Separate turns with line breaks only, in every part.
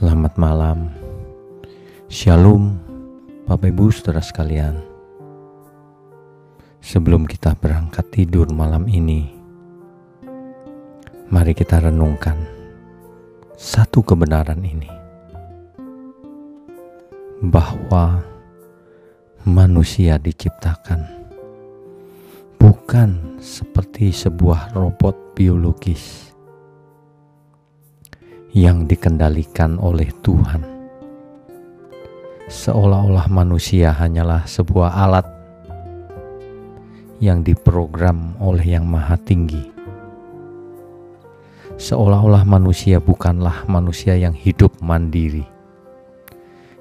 Selamat malam, Shalom, Bapak Ibu saudara sekalian. Sebelum kita berangkat tidur malam ini, mari kita renungkan satu kebenaran ini, bahwa manusia diciptakan bukan seperti sebuah robot biologis yang dikendalikan oleh Tuhan. Seolah-olah manusia hanyalah sebuah alat yang diprogram oleh Yang Maha Tinggi. Seolah-olah manusia bukanlah manusia yang hidup mandiri,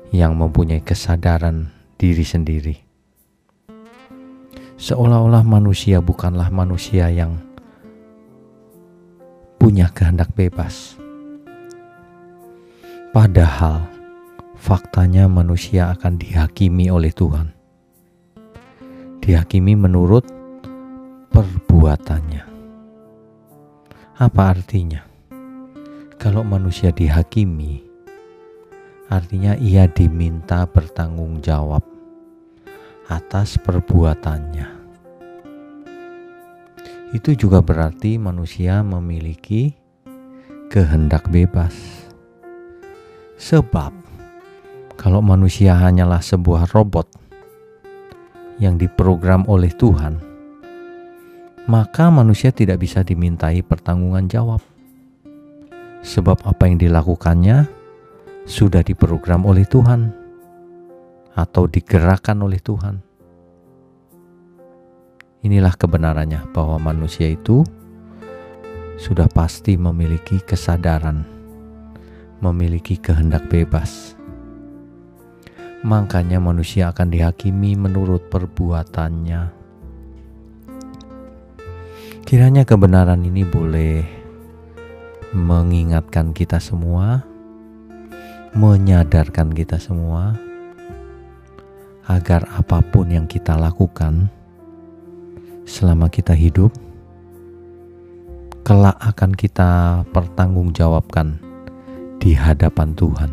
yang mempunyai kesadaran diri sendiri. Seolah-olah manusia bukanlah manusia yang punya kehendak bebas Padahal faktanya manusia akan dihakimi oleh Tuhan. Dihakimi menurut perbuatannya. Apa artinya? Kalau manusia dihakimi, artinya ia diminta bertanggung jawab atas perbuatannya. Itu juga berarti manusia memiliki kehendak bebas Sebab kalau manusia hanyalah sebuah robot yang diprogram oleh Tuhan, maka manusia tidak bisa dimintai pertanggungan jawab. Sebab apa yang dilakukannya sudah diprogram oleh Tuhan atau digerakkan oleh Tuhan. Inilah kebenarannya bahwa manusia itu sudah pasti memiliki kesadaran memiliki kehendak bebas. Makanya manusia akan dihakimi menurut perbuatannya. Kiranya kebenaran ini boleh mengingatkan kita semua, menyadarkan kita semua, agar apa pun yang kita lakukan selama kita hidup, kelak akan kita pertanggungjawabkan di hadapan Tuhan.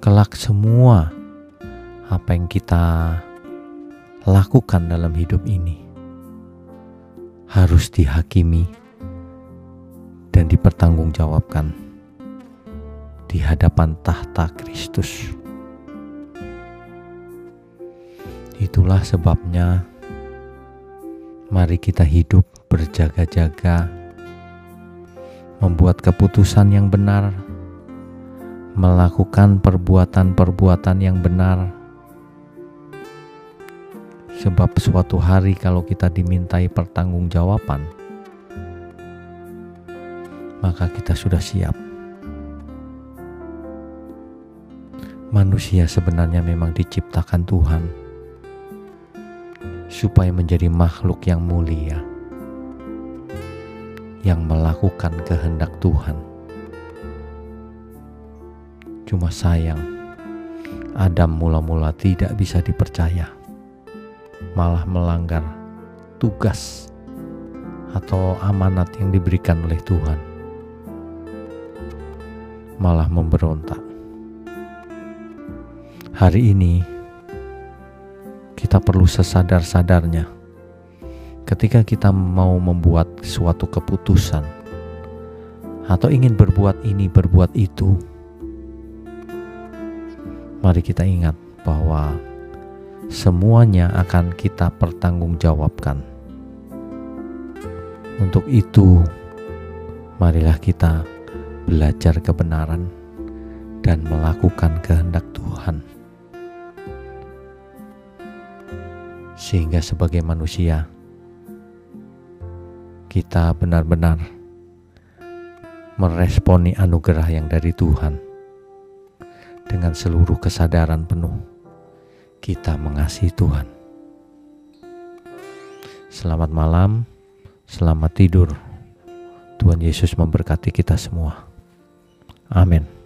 Kelak semua apa yang kita lakukan dalam hidup ini harus dihakimi dan dipertanggungjawabkan di hadapan tahta Kristus. Itulah sebabnya mari kita hidup berjaga-jaga membuat keputusan yang benar, melakukan perbuatan-perbuatan yang benar. Sebab suatu hari kalau kita dimintai pertanggungjawaban, maka kita sudah siap. Manusia sebenarnya memang diciptakan Tuhan supaya menjadi makhluk yang mulia yang melakukan kehendak Tuhan. Cuma sayang, Adam mula-mula tidak bisa dipercaya, malah melanggar tugas atau amanat yang diberikan oleh Tuhan, malah memberontak. Hari ini kita perlu sesadar-sadarnya ketika kita mau membuat suatu keputusan atau ingin berbuat ini, berbuat itu, mari kita ingat bahwa semuanya akan kita pertanggungjawabkan. Untuk itu, marilah kita belajar kebenaran dan melakukan kehendak Tuhan. Sehingga sebagai manusia, kita benar-benar meresponi anugerah yang dari Tuhan dengan seluruh kesadaran penuh kita mengasihi Tuhan. Selamat malam, selamat tidur. Tuhan Yesus memberkati kita semua. Amin.